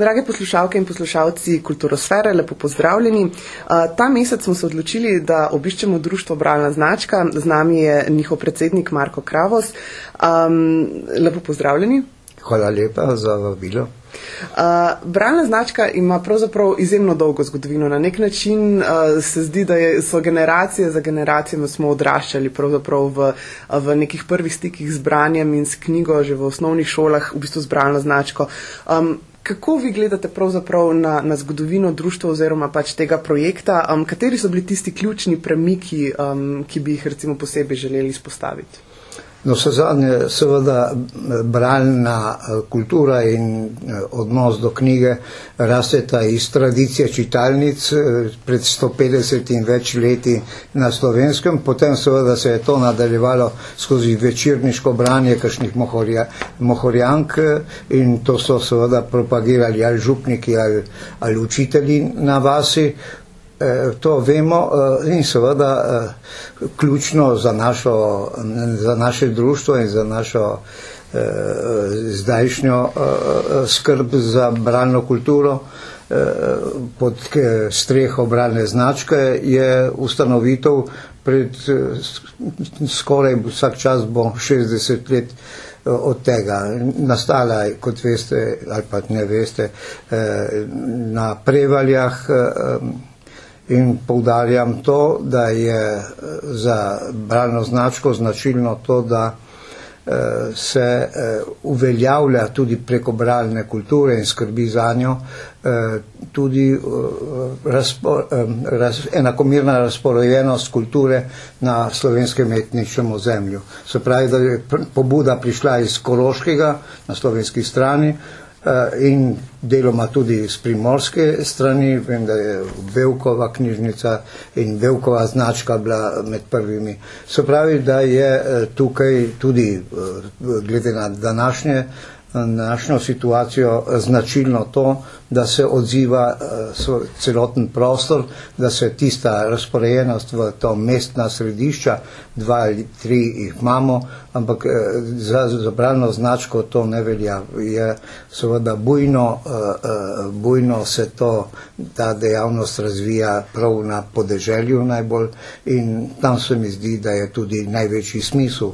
Drage poslušalke in poslušalci Kulturosfere, lepo pozdravljeni. Ta mesec smo se odločili, da obiščemo društvo Bralna značka. Z nami je njihov predsednik Marko Kravos. Lepo pozdravljeni. Hvala lepa za vabilo. Uh, bralna značka ima pravzaprav izjemno dolgo zgodovino. Na nek način uh, se zdi, da je, so generacije za generacijami smo odraščali v, v nekih prvih stikih z branjem in s knjigo že v osnovnih šolah, v bistvu z bralno značko. Um, Kako vi gledate na, na zgodovino društva oziroma pač tega projekta? Um, kateri so bili tisti ključni premiki, um, ki bi jih recimo posebej želeli izpostaviti? No, vse zadnje, seveda, bralna eh, kultura in eh, odnos do knjige rasteta iz tradicije čitalnic eh, pred 150 in več leti na slovenskem, potem seveda se je to nadaljevalo skozi večerniško branje kakšnih mohorja, mohorjank in to so seveda propagirali ali župniki ali, ali učitelji na vasi. Eh, to vemo eh, in seveda eh, ključno za, našo, za naše društvo in za našo zdajšnjo skrb za bralno kulturo pod streho bralne značke je ustanovitev pred skoraj vsak čas bo 60 let od tega. Nastala je, kot veste ali pa ne veste, na prevaljah In poudarjam to, da je eh, za bralno značko značilno to, da eh, se eh, uveljavlja tudi preko bralne kulture in skrbi za njo tudi razpo, raz, enakomirna razporojenost kulture na slovenskem etničnem ozemlju. Se pravi, da je pobuda prišla iz Koroškega na slovenski strani, in deloma tudi iz primorske strani, vem, da je Velkova knjižnica in Velkova značka bila med prvimi. Se pravi, da je eh, tukaj tudi eh, glede na današnje današnjo situacijo značilno to, da se odziva uh, celoten prostor, da se tista razporejenost v to mestna središča, dva ali tri jih imamo, ampak uh, za zabrano značko to ne velja. Je seveda bujno, uh, bujno se to, ta dejavnost razvija prav na podeželju najbolj in tam se mi zdi, da je tudi največji smisel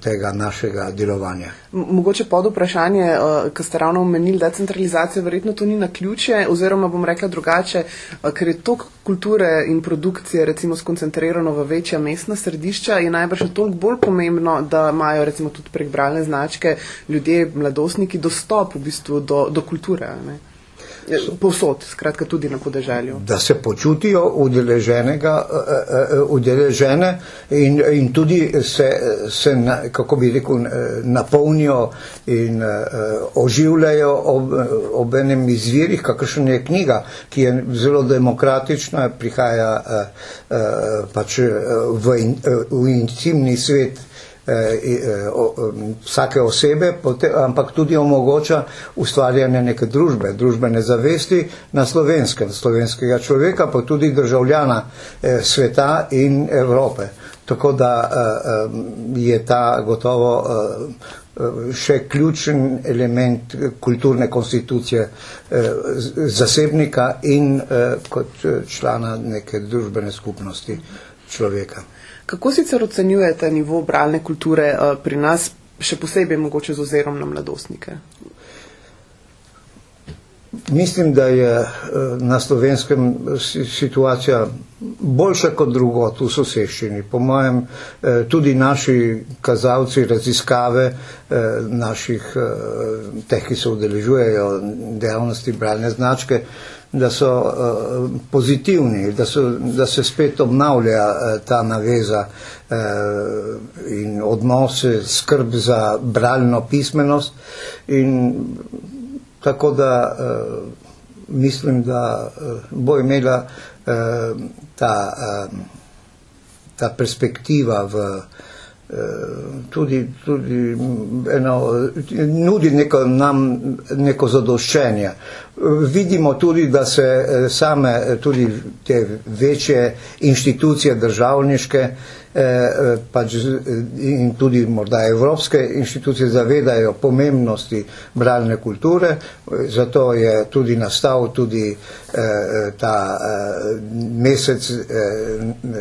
tega našega delovanja. Mogoče pod vprašanje, ko ste ravno omenili decentralizacijo, verjetno to ni na ključe, oziroma bom rekla drugače, uh, ker je tok kulture in produkcije recimo skoncentrirano v večja mestna središča, je najbrž toliko bolj pomembno, da imajo recimo tudi prek bralne značke ljudje, mladostniki dostop v bistvu do, do kulture. Ne? Povsod, skratka tudi na podeželju. Da se počutijo udeleženega, eh, eh, udeležene in, in tudi se, se na, kako bi rekel, napolnijo in oživljajo ob, ob enem izvirih, kakršen je knjiga, ki je zelo demokratična, prihaja pač v, in, v intimni svet Eh, eh, vsake osebe, ampak tudi omogoča ustvarjanje neke družbe, družbene zavesti na slovenskem, slovenskega človeka, pa tudi državljana eh, sveta in Evrope. Tako da je ta gotovo še ključen element kulturne konstitucije zasebnika in kot člana neke družbene skupnosti človeka. Kako sicer ocenjujete nivo bralne kulture uh, pri nas, še posebej mogoče z ozirom na mladostnike? Mislim, da je uh, na slovenskem situacija boljša kot drugo v soseščini. Po mojem, tudi naši kazalci raziskave naših teh, ki se udeležujejo dejavnosti bralne značke, da so uh, pozitivni, da, so, da se spet obnavlja uh, ta naveza uh, in odnose, skrb za bralno pismenost. In tako da uh, mislim, da uh, bo imela uh, ta, uh, ta perspektiva v uh, tudi, tudi eno, nudi neko, nam neko zadoščenje. Vidimo tudi, da se eh, same tudi te večje inštitucije državniške pač in tudi morda evropske inštitucije zavedajo pomembnosti bralne kulture, zato je tudi nastal tudi ta mesec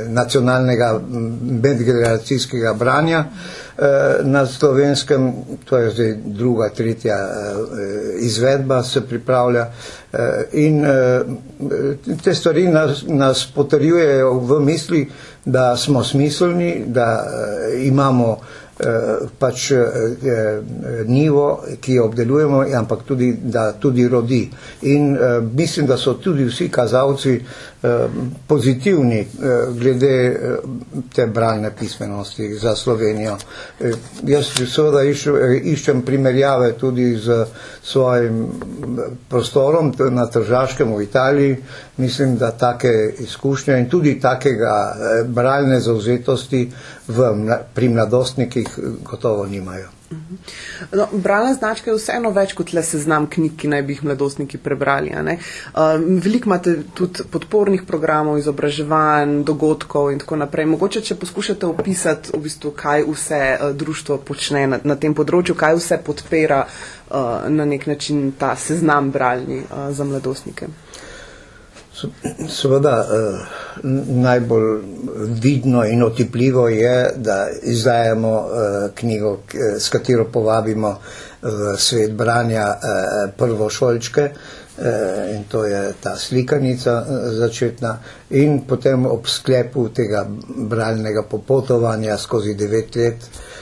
nacionalnega medgeneracijskega branja na slovenskem, to je zdaj druga, tretja izvedba se pripravlja in te stvari nas, nas potrjujejo v misli, da smo smiselni, da imamo pač nivo, ki jo obdelujemo, ampak tudi, da tudi rodi. In mislim, da so tudi vsi kazalci pozitivni glede te bralne pismenosti za Slovenijo. Jaz seveda iščem primerjave tudi z svojim prostorom na Tržaškem v Italiji. Mislim, da take izkušnje in tudi takega bralne zauzetosti v, pri mladostnikih gotovo nimajo. No, bralna značka je vseeno več kot le seznam knjig, ki naj bi jih mladostniki prebrali. Um, veliko imate tudi podpornih programov, izobraževanj, dogodkov in tako naprej. Mogoče, če poskušate opisati, v bistvu, kaj vse uh, društvo počne na, na tem področju, kaj vse podpira uh, na nek način ta seznam bralni uh, za mladostnike. Seveda eh, najbolj vidno in otipljivo je, da izdajamo eh, knjigo, s katero povabimo v svet branja eh, prvošolčke in to je ta slikanica začetna in potem ob sklepu tega bralnega popotovanja skozi devet let Eh,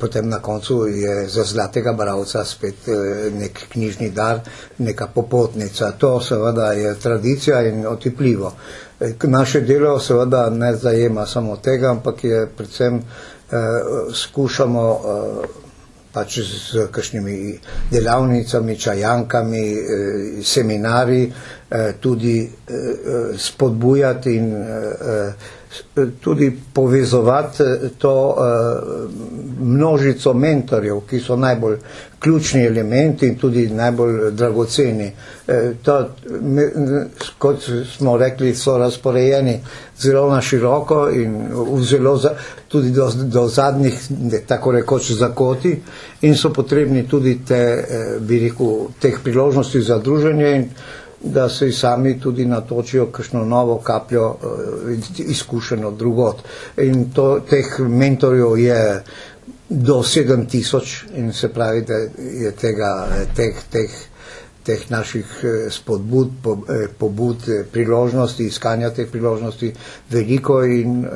potem na koncu je za zlatega bravca spet eh, nek knjižni dar, neka popotnica. To seveda je tradicija in otipljivo. Eh, naše delo seveda ne zajema samo tega, ampak je predvsem skušamo pač z kakšnimi delavnicami, čajankami, seminari tudi spodbujati in tudi povezovati to množico mentorjev, ki so najbolj ključni elementi in tudi najbolj dragoceni. To, kot smo rekli, so razporejeni zelo na široko in zelo za, tudi do, do zadnjih, tako rekoč, zakoti in so potrebni tudi te, bi rekel, teh priložnosti za druženje in da se sami tudi natočijo kakšno novo kapljo izkušeno drugot. In to, teh mentorjev je do 7000 in se pravi, da je tega, teh, teh, teh naših spodbud, pobud, priložnosti, iskanja teh priložnosti veliko in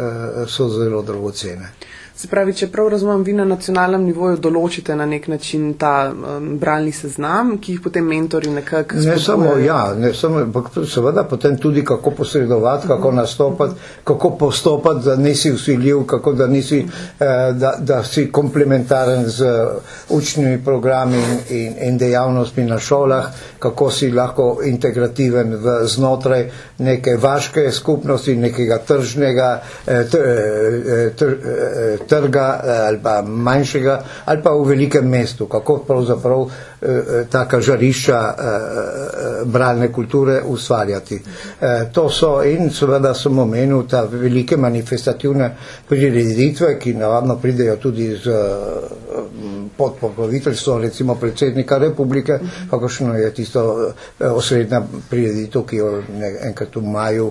so zelo dragocene. Se pravi, če prav razumem, vi na nacionalnem nivoju določite na nek način ta um, bralni seznam, ki jih potem mentori nekako. Ne samo, ja, ne samo, ampak seveda potem tudi kako posredovati, kako nastopati, kako postopati, da nisi usiljiv, kako da nisi, eh, da, da si komplementaren z učnimi programi in, in dejavnostmi na šolah, kako si lahko integrativen v znotraj neke vaške skupnosti, nekega tržnega, eh, tr, eh, tr, tr, trga eh, ali pa manjšega ali pa v velikem mestu, kako pravzaprav eh, eh, taka žarišča bralne kulture ustvarjati. To so in seveda sem omenil ta velike manifestativne prireditve, ki navadno pridejo tudi z pod pokroviteljstvo recimo predsednika republike, kakošno je tisto osrednja prireditev, ki jo enkrat v maju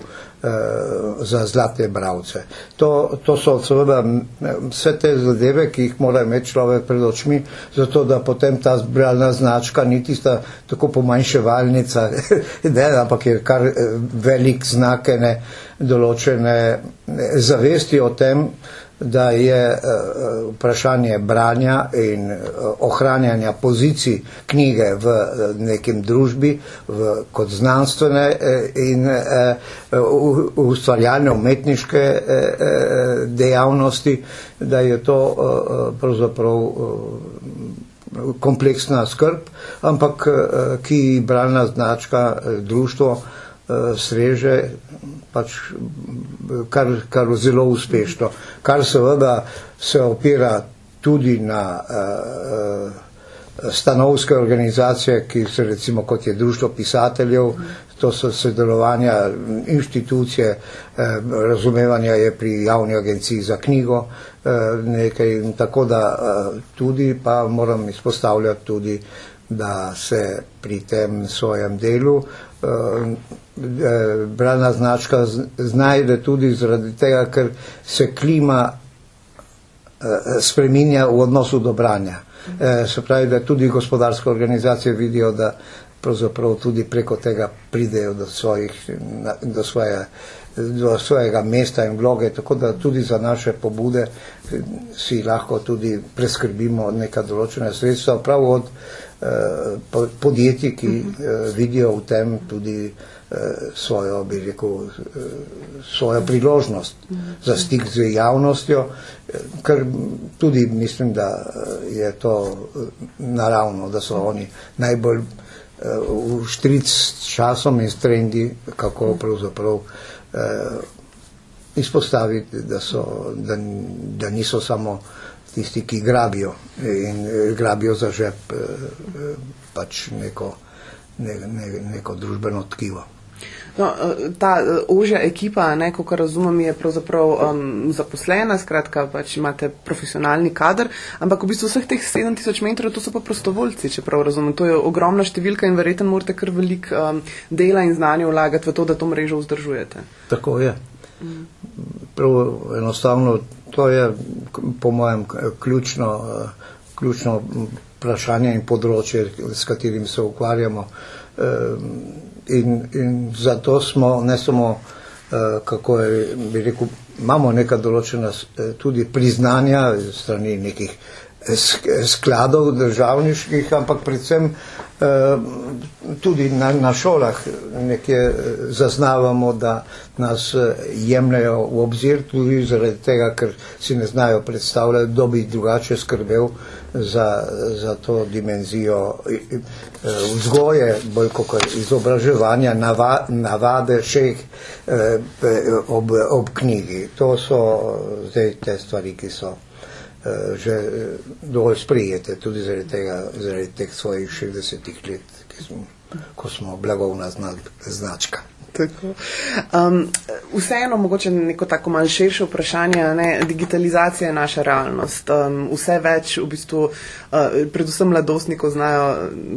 za zlate bravce. To, to so seveda vse te zadeve, ki jih mora imeti človek pred očmi, zato da potem ta zbralna značka ni tista tako pomanjševalnica, ne, ampak je kar velik znak ene določene zavesti o tem, da je uh, vprašanje branja in ohranjanja pozicij knjige v nekem družbi v, kot znanstvene in ustvarjalne umetniške dejavnosti, da je to pravzaprav kompleksna skrb, ampak uh, ki bralna značka uh, društvo uh, sreže pač kar, kar zelo uspešno, kar seveda se opira tudi na stanovske organizacije, ki so recimo kot je Društvo pisateljev, to so sodelovanja inštitucije, eh, razumevanja je pri javni agenciji za knjigo, eh, nekaj tako da eh, tudi pa moram izpostavljati tudi, da se pri tem svojem delu bralna značka znajde tudi zaradi tega, ker se klima spreminja v odnosu do branja. Se pravi, da tudi gospodarske organizacije vidijo, da pravzaprav tudi preko tega pridejo do, svojih, do, svoje, do svojega mesta in vloge, tako da tudi za naše pobude si lahko tudi preskrbimo neka določena sredstva, prav od Eh, podjetij, ki uh, vidijo v tem tudi uh, svojo, bi rekel, svojo priložnost za stik z javnostjo, ker tudi mislim, da je to naravno, da so oni najbolj v štric s časom in s trendi, kako pravzaprav uh, izpostaviti, da, so, da, da niso samo tisti, ki grabijo in eh, grabijo za žep eh, pač neko, ne, ne, neko družbeno tkivo. No, ta ožja ekipa, kot razumem, je pravzaprav um, zaposlena, skratka, pač imate profesionalni kader, ampak v bistvu vseh teh 7000 metrov, to so pa prostovoljci, če prav razumem. To je ogromna številka in verjetno morate kar velik um, dela in znanja vlagati v to, da to mrežo vzdržujete. Tako je. Prav enostavno To je po mojem ključno, ključno vprašanje in področje, s katerim se ukvarjamo. Ehm, in, in zato smo ne samo, eh, kako je, bi rekel, imamo neka določena eh, tudi priznanja strani nekih skladov državniških, ampak predvsem eh, tudi na, na šolah nekje eh, zaznavamo, da nas eh, jemljajo v obzir tudi zaradi tega, ker si ne znajo predstavljati, kdo bi drugače skrbel za, za to dimenzijo vzgoje, bolj kot izobraževanja, nava, navade šeh ob, ob knjigi. To so zdaj te stvari, ki so. Eh, že eh, dovolj sprijete, tudi zaradi, tega, zaradi teh svojih 60 let, smo, ko smo blagovna značka. Um, vseeno, mogoče neko tako malce širše vprašanje. Ne? Digitalizacija je naša realnost. Um, vse več, v bistvu, uh, predvsem mladostnikov, znajo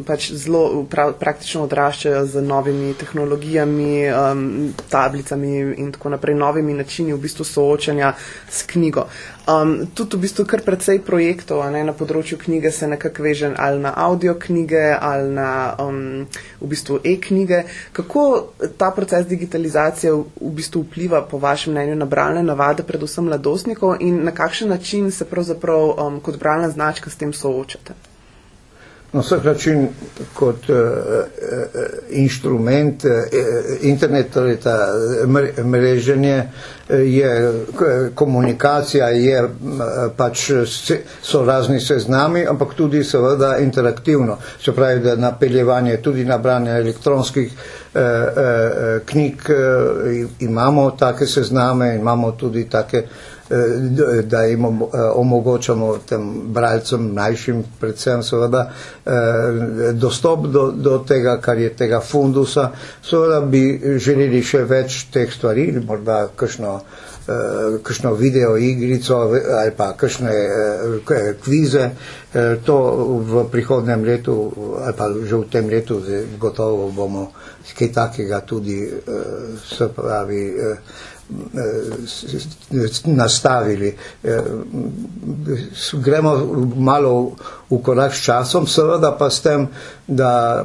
pač zelo pra, praktično odraščajo z novimi tehnologijami, um, tablicami in tako naprej, novimi načini v bistvu soočanja s knjigo. Um, tudi v bistvu kar precej projektov ne, na področju knjige se nekako veže ali na audio knjige ali na um, v bistvu e-knjige. Kako ta proces digitalizacije v, v bistvu vpliva po vašem mnenju na bralne navade, predvsem mladostnikov in na kakšen način se pravzaprav um, kot bralna značka s tem soočate? Na vsak način kot uh, uh, inštrument, uh, internet, torej ta mreženje, je komunikacija, je pač so razni seznami, ampak tudi seveda interaktivno. Se pravi, da napeljevanje tudi na branje elektronskih uh, uh, knjig uh, imamo take sezname, imamo tudi take Eh, da jim eh, omogočamo tem bralcem, mlajšim predvsem seveda, eh, dostop do, do tega, kar je tega fundusa. Seveda bi želeli še več teh stvari, morda kakšno, kakšno video igrico ali pa kakšne kvize. To v prihodnem letu ali pa že v tem letu gotovo bomo kaj takega tudi se pravi nastavili. Eh, gremo malo v korak s časom, seveda pa s tem, da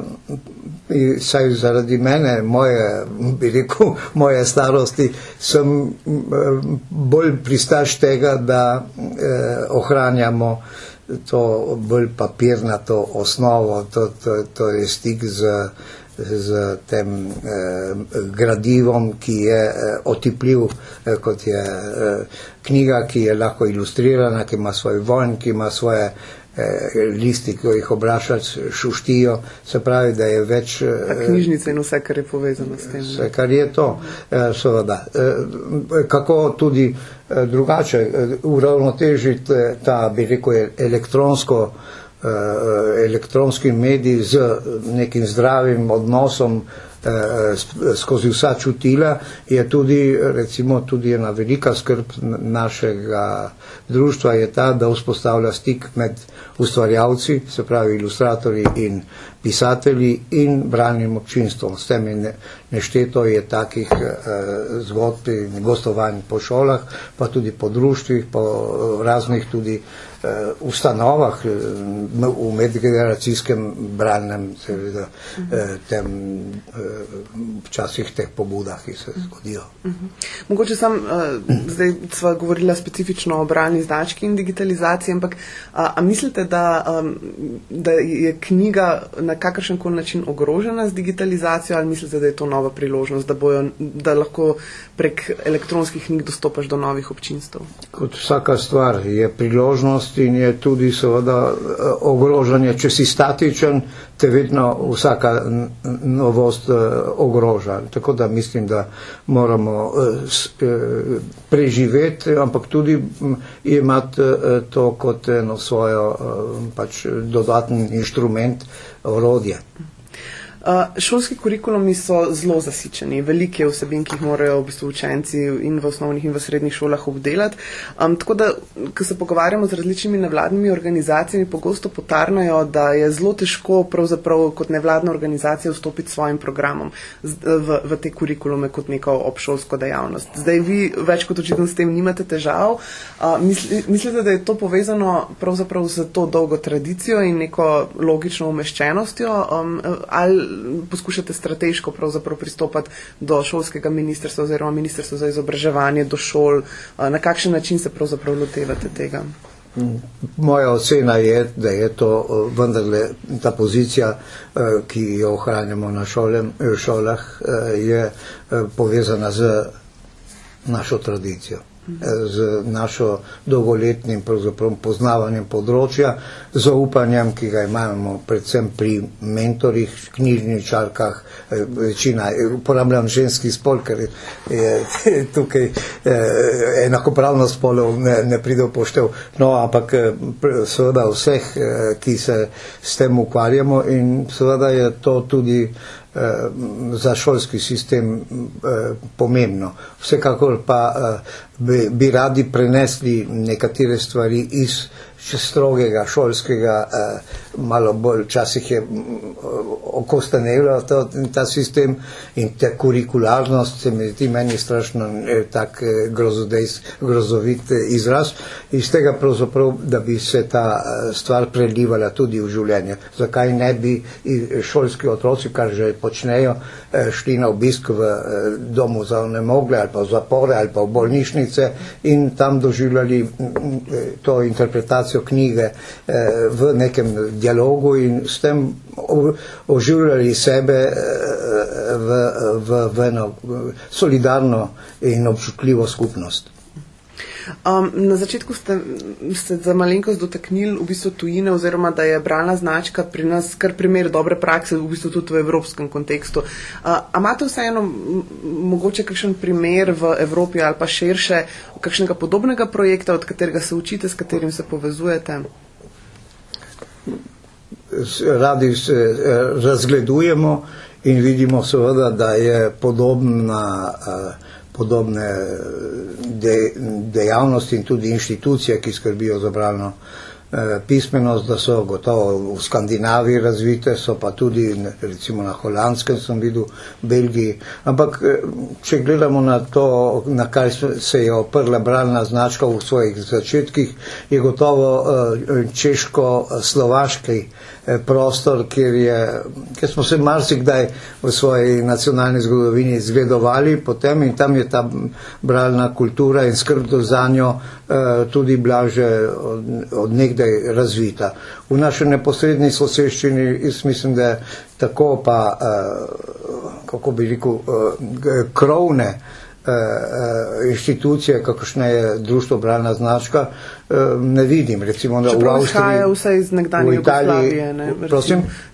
saj zaradi mene, moje, bi rekel, moje starosti, sem eh, bolj pristaš tega, da eh, ohranjamo to bolj papirnato osnovo, to, to, to je stik z z tem eh, gradivom, ki je eh, otipljiv, eh, kot je eh, knjiga, ki je lahko ilustrirana, ki ima svoj vojn, ki ima svoje eh, listi, ki jih obrašac šuštijo, se pravi, da je več. Eh, knjižnice in vse, kar je povezano s tem. Vse, kar je to, eh, seveda. Eh, kako tudi eh, drugače eh, uravnotežiti ta, bi rekel, elektronsko elektronskimi mediji z nekim zdravim odnosom skozi vsa čutila, je tudi, recimo, tudi ena velika skrb našega društva je ta, da vzpostavlja stik med ustvarjalci, se pravi ilustratorji in pisatelji in branjem občinstvom. S tem je nešteto je takih eh, zgodb in gostovanj po šolah, pa tudi po društvih, po raznih tudi eh, ustanovah eh, v medgeneracijskem branjem, seveda, eh, tem eh, včasih teh pobudah, ki se zgodijo. Uh -huh. Mogoče sem, uh, zdaj sva govorila specifično o brani znački in digitalizaciji, ampak a, a mislite, da, um, da je knjiga na kakršen koli način ogrožena z digitalizacijo ali mislite, da je to nova priložnost, da, bojo, da lahko prek elektronskih knjig dostopaš do novih občinstv? Kot vsaka stvar je priložnost in je tudi seveda ogrožanje, če si statičen, te vedno vsaka novost ogroža. Tako da mislim, da moramo preživeti, ampak tudi imati to kot eno svojo pač dodatni inštrument, orodje. Uh, šolski kurikulumi so zelo zasičeni, velike vsebin, ki jih morajo v bistvu učenci in v osnovnih in v srednjih šolah obdelati. Um, tako da, ko se pogovarjamo z različnimi nevladnimi organizacijami, pogosto potarnajo, da je zelo težko pravzaprav kot nevladna organizacija vstopiti s svojim programom v, v te kurikulume kot neko obšolsko dejavnost. Zdaj vi več kot očitno s tem nimate težav. Uh, misli, mislite, da je to povezano pravzaprav z to dolgo tradicijo in neko logično umeščenostjo? Um, poskušate strateško pristopati do šolskega ministrstva oziroma ministrstva za izobraževanje, do šol, na kakšen način se pravzaprav lotevate tega? Moja ocena je, da je to vendarle ta pozicija, ki jo ohranjamo na šolem, šolah, je povezana z našo tradicijo z našo dolgoletnim poznavanjem področja, zaupanjem, ki ga imamo predvsem pri mentorjih, knjižničarkah, eh, večina, uporabljam ženski spol, ker je tukaj eh, enakopravnost spolov ne, ne pride v poštev, no, ampak eh, seveda vseh, ki se s tem ukvarjamo in seveda je to tudi Eh, za šolski sistem eh, pomembno. Vsekakor pa eh, bi, bi radi prenesli nekatere stvari iz strogega šolskega, malo bolj včasih je okostanelo ta, ta sistem in ta kurikularnost se mi zdi meni strašno tak grozovit izraz. Iz tega pravzaprav, da bi se ta stvar prelivala tudi v življenje. Zakaj ne bi šolski otroci, kar že počnejo, eh, šli na obisk v eh, domu za onemogle ali pa v zapore ali pa v bolnišnice in tam doživljali mm, eh, to interpretacijo knjige v nekem dialogu in s tem oživljali sebe v, v, v eno solidarno in občutljivo skupnost. Um, na začetku ste se za malenkost dotaknili v bistvu tujine oziroma da je bralna značka pri nas kar primer dobre prakse v bistvu tudi v evropskem kontekstu. Uh, a imate vseeno mogoče kakšen primer v Evropi ali pa širše kakšnega podobnega projekta, od katerega se učite, s katerim se povezujete? Radi se eh, razgledujemo in vidimo seveda, da je podobna uh, podobne de, dejavnosti in tudi inštitucije, ki skrbijo za bralno eh, pismenost, da so gotovo v Skandinaviji razvite, so pa tudi recimo na Holandskem sem videl, v Belgiji. Ampak eh, če gledamo na to, na kaj se je oprla bralna značka v svojih začetkih, je gotovo eh, češko-slovaški Eh, prostor, kjer, je, kjer smo se marsikdaj v svoji nacionalni zgodovini zgledovali potem in tam je ta bralna kultura in skrb za njo eh, tudi blaže od, od nekdaj razvita. V naši neposrednji soseščini, jaz mislim, da tako pa, eh, kako bi rekel, krovne Eh, eh, inštitucije, kakršna je društvo Bralna značka, eh, ne vidim. Recimo, da Čeprav v izhaja vse iz nekdanje Jugoslavije. Ne,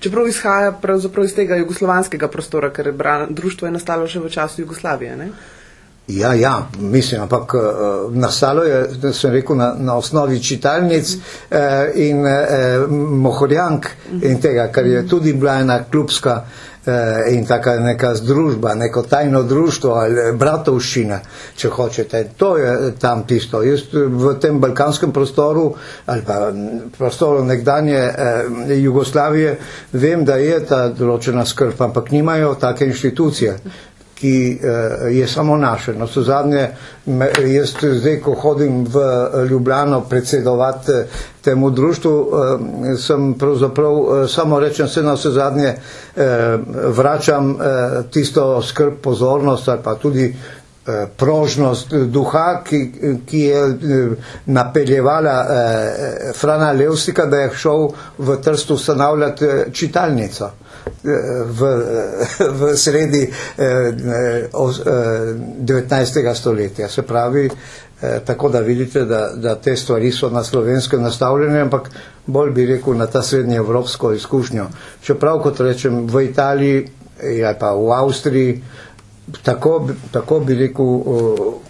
Čeprav izhaja pravzaprav iz tega jugoslovanskega prostora, ker je bral, društvo je nastalo še v času Jugoslavije. Ne? Ja, ja, mislim, ampak uh, nastalo je, da sem rekel, na, na osnovi čitalnic uh, in uh, mohorjank in tega, kar je tudi bila ena klubska uh, in taka neka združba, neko tajno društvo ali bratovščina, če hočete. To je tam tisto. Jaz v tem balkanskem prostoru ali pa prostoru nekdanje uh, Jugoslavije vem, da je ta določena skrb, ampak nimajo take inštitucije ki uh, je samo naše. No, so zadnje, jaz zdaj, ko hodim v Ljubljano predsedovati eh, temu društvu, sem pravzaprav samo rečem se na vse zadnje, vračam tisto skrb, pozornost ali pa tudi prožnost duha, ki, ki je napeljevala eh, Frana Levstika, da je šel v Trstu ustanavljati čitalnico v, v sredi eh, 19. stoletja. Se pravi, eh, tako da vidite, da, da te stvari so na slovenskem nastavljene, ampak bolj bi rekel na ta srednje evropsko izkušnjo. Čeprav, kot rečem, v Italiji ali pa v Avstriji, tako, tako bi rekel,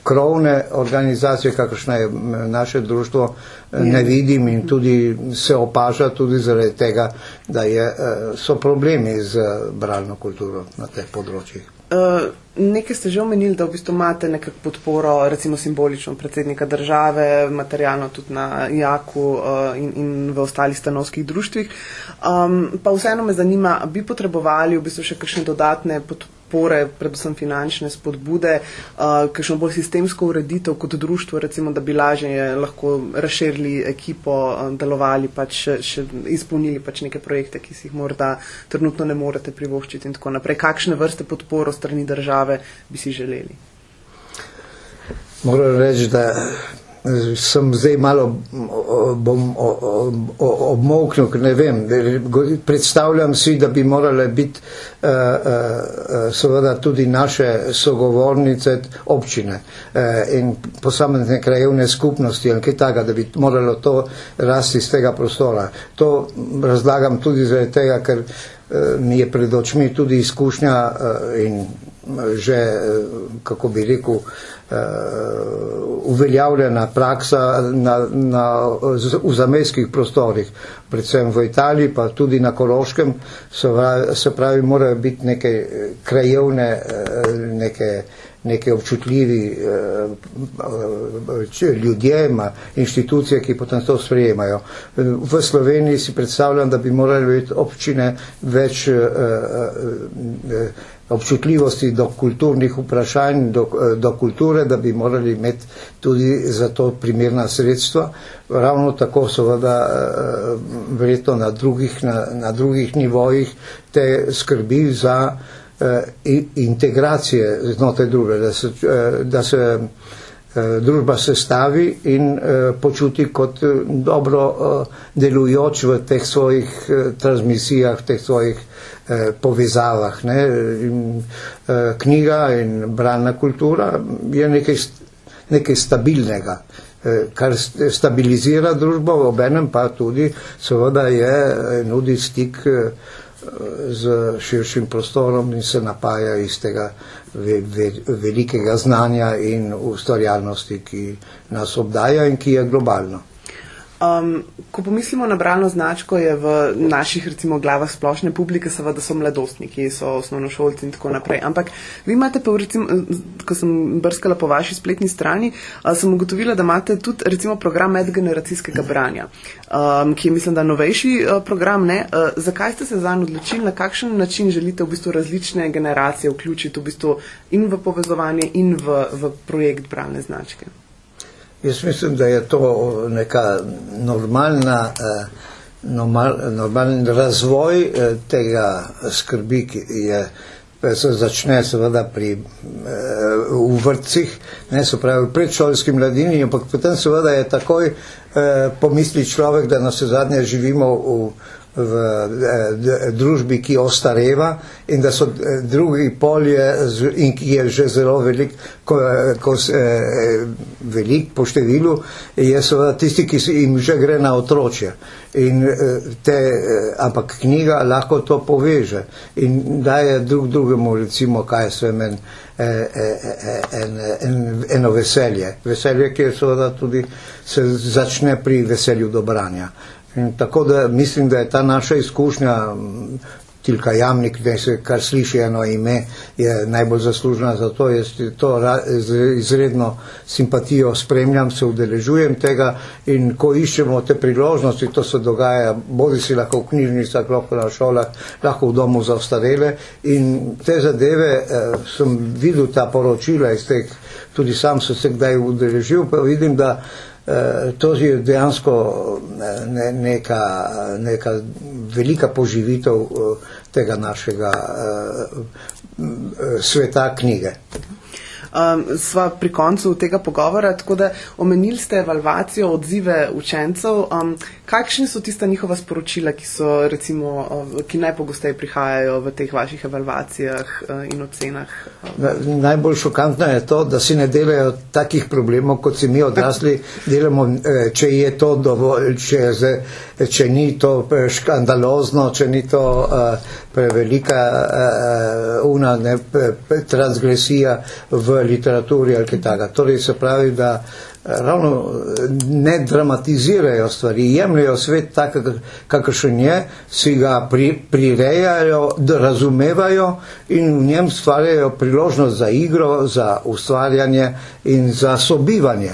krovne organizacije, kakršna je naše društvo, ne vidim in tudi se opaža tudi zaradi tega, da je, e, so problemi z bralno kulturo na teh področjih. Uh, nekaj ste že omenili, da v bistvu imate nekak podporo, recimo simbolično predsednika države, materialno tudi na Jaku uh, in, in v ostalih stanovskih društvih. Um, pa vseeno me zanima, bi potrebovali v bistvu še kakšne dodatne podpore? Podpore, predvsem finančne spodbude, uh, kakšno bolj sistemsko ureditev kot društvo, recimo, da bi lažje lahko razširili ekipo, uh, delovali, pač še, izpolnili pač neke projekte, ki si jih morda trenutno ne morete privoščiti in tako naprej. Kakšne vrste podporo strani države bi si želeli? Moram reči, da sem zdaj malo bom obmoknil, ker ne vem. Predstavljam si, da bi morale biti uh, uh, seveda tudi naše sogovornice občine uh, in posamezne krajevne skupnosti ali kaj takega, da bi moralo to rasti iz tega prostora. To razlagam tudi zaradi tega, ker mi je pred očmi tudi izkušnja in že, kako bi rekel, uveljavljena praksa na, na, v zamejskih prostorih, predvsem v Italiji, pa tudi na Koroškem, so, se pravi, morajo biti neke krajevne, uh, neke, neke občutljivi ljudje, inštitucije, ki potem to sprejemajo. V Sloveniji si predstavljam, da bi morali biti občine več občutljivosti do kulturnih vprašanj, do, do kulture, da bi morali imeti tudi za to primerna sredstva. Ravno tako seveda eh, verjetno na drugih, na, na drugih nivojih te skrbi za eh, integracije znotraj druge, da se, eh, da se družba sestavi in počuti kot dobro delujoč v teh svojih transmisijah, v teh svojih Eh, povezavah. Ne. In, eh, knjiga in bralna kultura je nekaj, nekaj stabilnega, eh, kar stabilizira družbo, obenem pa tudi seveda je nudi stik z širšim prostorom in se napaja iz tega ve, ve, velikega znanja in ustvarjalnosti, ki nas obdaja in ki je globalno. Um, ko pomislimo na bralno značko, je v naših recimo glavah splošne publike seveda so mladostniki, so osnovnošolci in tako naprej. Ampak vi imate pa, recimo, ko sem brskala po vaši spletni strani, uh, sem ugotovila, da imate tudi recimo program medgeneracijskega branja, um, ki je mislim, da novejši uh, program. Ne? Uh, zakaj ste se zanj odločili, na kakšen način želite v bistvu različne generacije vključiti v bistvu in v povezovanje in v, v projekt bralne značke? Jaz mislim, da je to neka normalna, eh, normal, normalen razvoj eh, tega skrbi, ki je, se začne seveda pri, eh, v vrtcih, ne se pravi predšolski mladini, ampak potem seveda je takoj pomisli človek, da na vse zadnje živimo v v eh, družbi, ki ostareva in da so eh, drugi polje in ki je že zelo velik, ko, ko, velik po številu, je seveda tisti, ki jim že gre na otročje. In te, ampak knjiga lahko to poveže in daje drug drugemu, recimo, kaj se meni en, en, eno veselje. Veselje, ki je seveda tudi se začne pri veselju do branja. In tako da mislim, da je ta naša izkušnja Tilka Jamnik, da se kar sliši eno ime, je najbolj zaslužna za to. Jaz to izredno simpatijo spremljam, se udeležujem tega in ko iščemo te priložnosti, to se dogaja, bodi si lahko v knjižnicah, lahko na šolah, lahko v domu za ostarele in te zadeve eh, sem videl ta poročila iz teh, tudi sam sem se kdaj udeležil, pa vidim, da to je dejansko eh, ne, neka, neka velika poživitev eh, tega našega sveta knjige um, sva pri koncu tega pogovora. Tako da omenili ste evalvacijo odzive učencev. Um, kakšni so tista njihova sporočila, ki, so, recimo, ki najpogosteje prihajajo v teh vaših evalvacijah uh, in ocenah? Na, najbolj šokantno je to, da si ne delajo takih problemov, kot si mi odrasli delamo, eh, če je to dovolj, če, če ni to eh, škandalozno, če ni to prevelika una, ne, transgresija v literaturi ali kaj takega. Torej se pravi, da ravno eh, ne dramatizirajo stvari, jemljajo svet tak, kakršen je, si ga pri, prirejajo, da razumevajo in v njem stvarjajo priložnost za igro, za ustvarjanje in za sobivanje.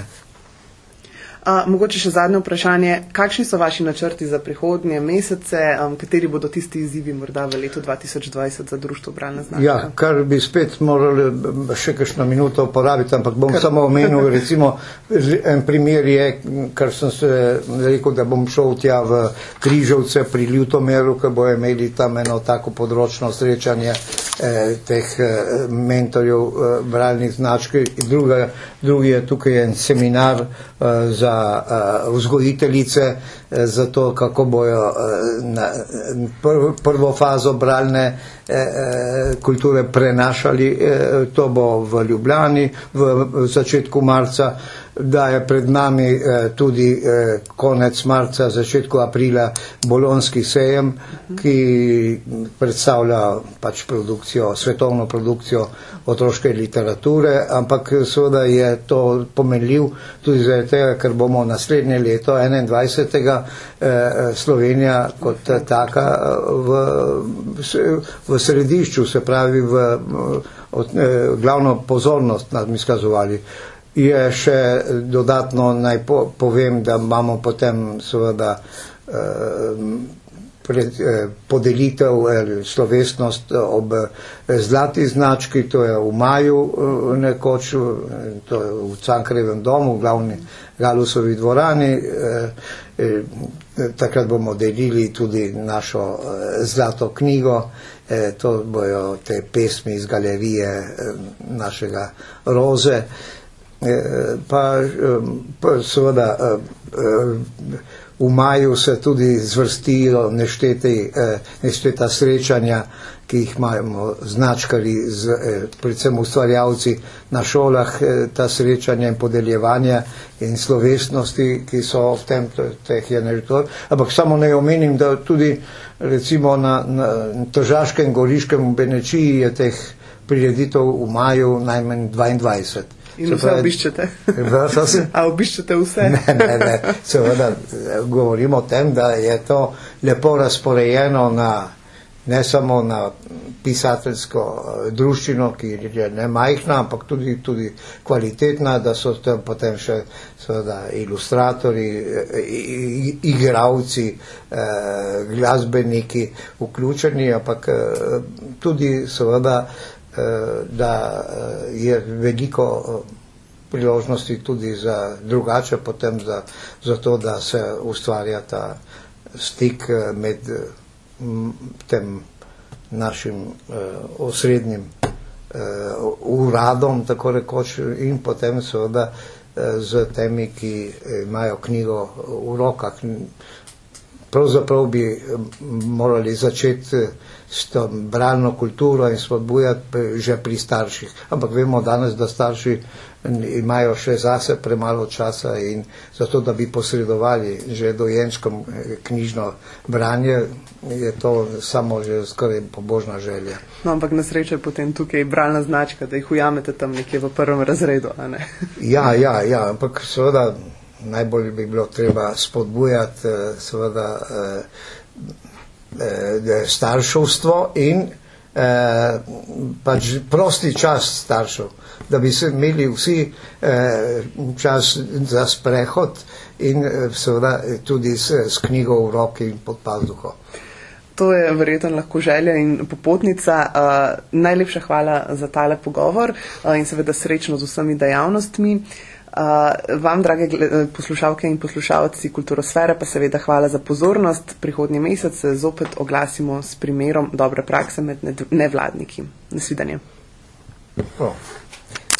Uh, mogoče še zadnje vprašanje. Kakšni so vaši načrti za prihodnje mesece, um, kateri bodo tisti izzivi morda v letu 2020 za društvo Bralna znanja? Ja, kar bi spet morali še kakšno minuto uporabiti, ampak bom kar... samo omenil, recimo, en primer je, kar sem se rekel, da bom šel tja v Križovce pri Ljutomeru, ker bojo imeli tam eno tako področno srečanje eh, teh eh, mentorjev eh, bralnih značk. Druga, drugi je tukaj en seminar eh, za uh, vzgojiteljice, uh, za to, kako bojo uh, na, prv, prvo fazo bralne kulture prenašali. Uh, to bo v Ljubljani v, v začetku marca. Da je pred nami eh, tudi eh, konec marca, začetku aprila bolonski sejem, ki predstavlja pač produkcijo, svetovno produkcijo otroške literature, ampak seveda je to pomenljiv tudi zaradi tega, ker bomo naslednje leto, 21. Eh, Slovenija kot taka eh, v, v središču, se pravi v, v, v eh, glavno pozornost nam izkazovali. Je še dodatno naj po, povem, da imamo potem seveda eh, pred, eh, podelitev eh, slovesnost ob zlati znački, to je v maju nekoč, to je v Cankrevem domu, v glavni Galusovi dvorani. Takrat bomo delili tudi našo zlato knjigo, to bojo te pesmi iz galerije našega Roze. Eh, pa, pa seveda v maju se tudi zvrstijo neštete, nešteta srečanja, ki jih imamo značkari, z, predvsem ustvarjavci na šolah, ta srečanja in podeljevanja in slovesnosti, ki so v tem, teh je nekaj. Ampak samo ne omenim, da tudi recimo na, na Tržaškem, Goriškem, Benečiji je teh prireditev v maju najmanj 22. In vse obiščete. A obiščete vse? Ne, ne, ne. Seveda govorimo o tem, da je to lepo razporejeno na, ne samo na pisateljsko eh, druščino, ki je ne majhna, ampak tudi, tudi kvalitetna, da so tam potem še seveda ilustratori, eh, igravci, eh, glasbeniki vključeni, ampak tudi seveda Eh, da eh, je veliko eh, priložnosti tudi za drugače, potem za, za to, da se ustvarja ta stik med tem našim osrednjim uradom, tako rekoč, in potem seveda z temi, ki imajo knjigo v rokah. pravzaprav bi morali začeti s to bralno kulturo in spodbujati že pri starših. Ampak vemo danes, da starši imajo še zase premalo časa in zato, da bi posredovali že dojenčkom knjižno branje, je to samo že skoraj pobožna želja. No, ampak na srečo je potem tukaj bralna značka, da jih ujamete tam nekje v prvem razredu. ja, ja, ja, ampak seveda najbolj bi bilo treba spodbujati seveda eh, starševstvo in eh, pač prosti čas staršev, da bi se imeli vsi eh, čas za sprehod in eh, seveda tudi s, s knjigo v roki in pod pazduho. To je verjetno lahko želja in popotnica. Uh, najlepša hvala za tale pogovor uh, in seveda srečno z vsemi dejavnostmi. Uh, Uh, vam, drage poslušalke in poslušalci kulturosfere, pa seveda hvala za pozornost. Prihodnji mesec se zopet oglasimo s primerom dobre prakse med nevladniki. Nasvidenje. Oh.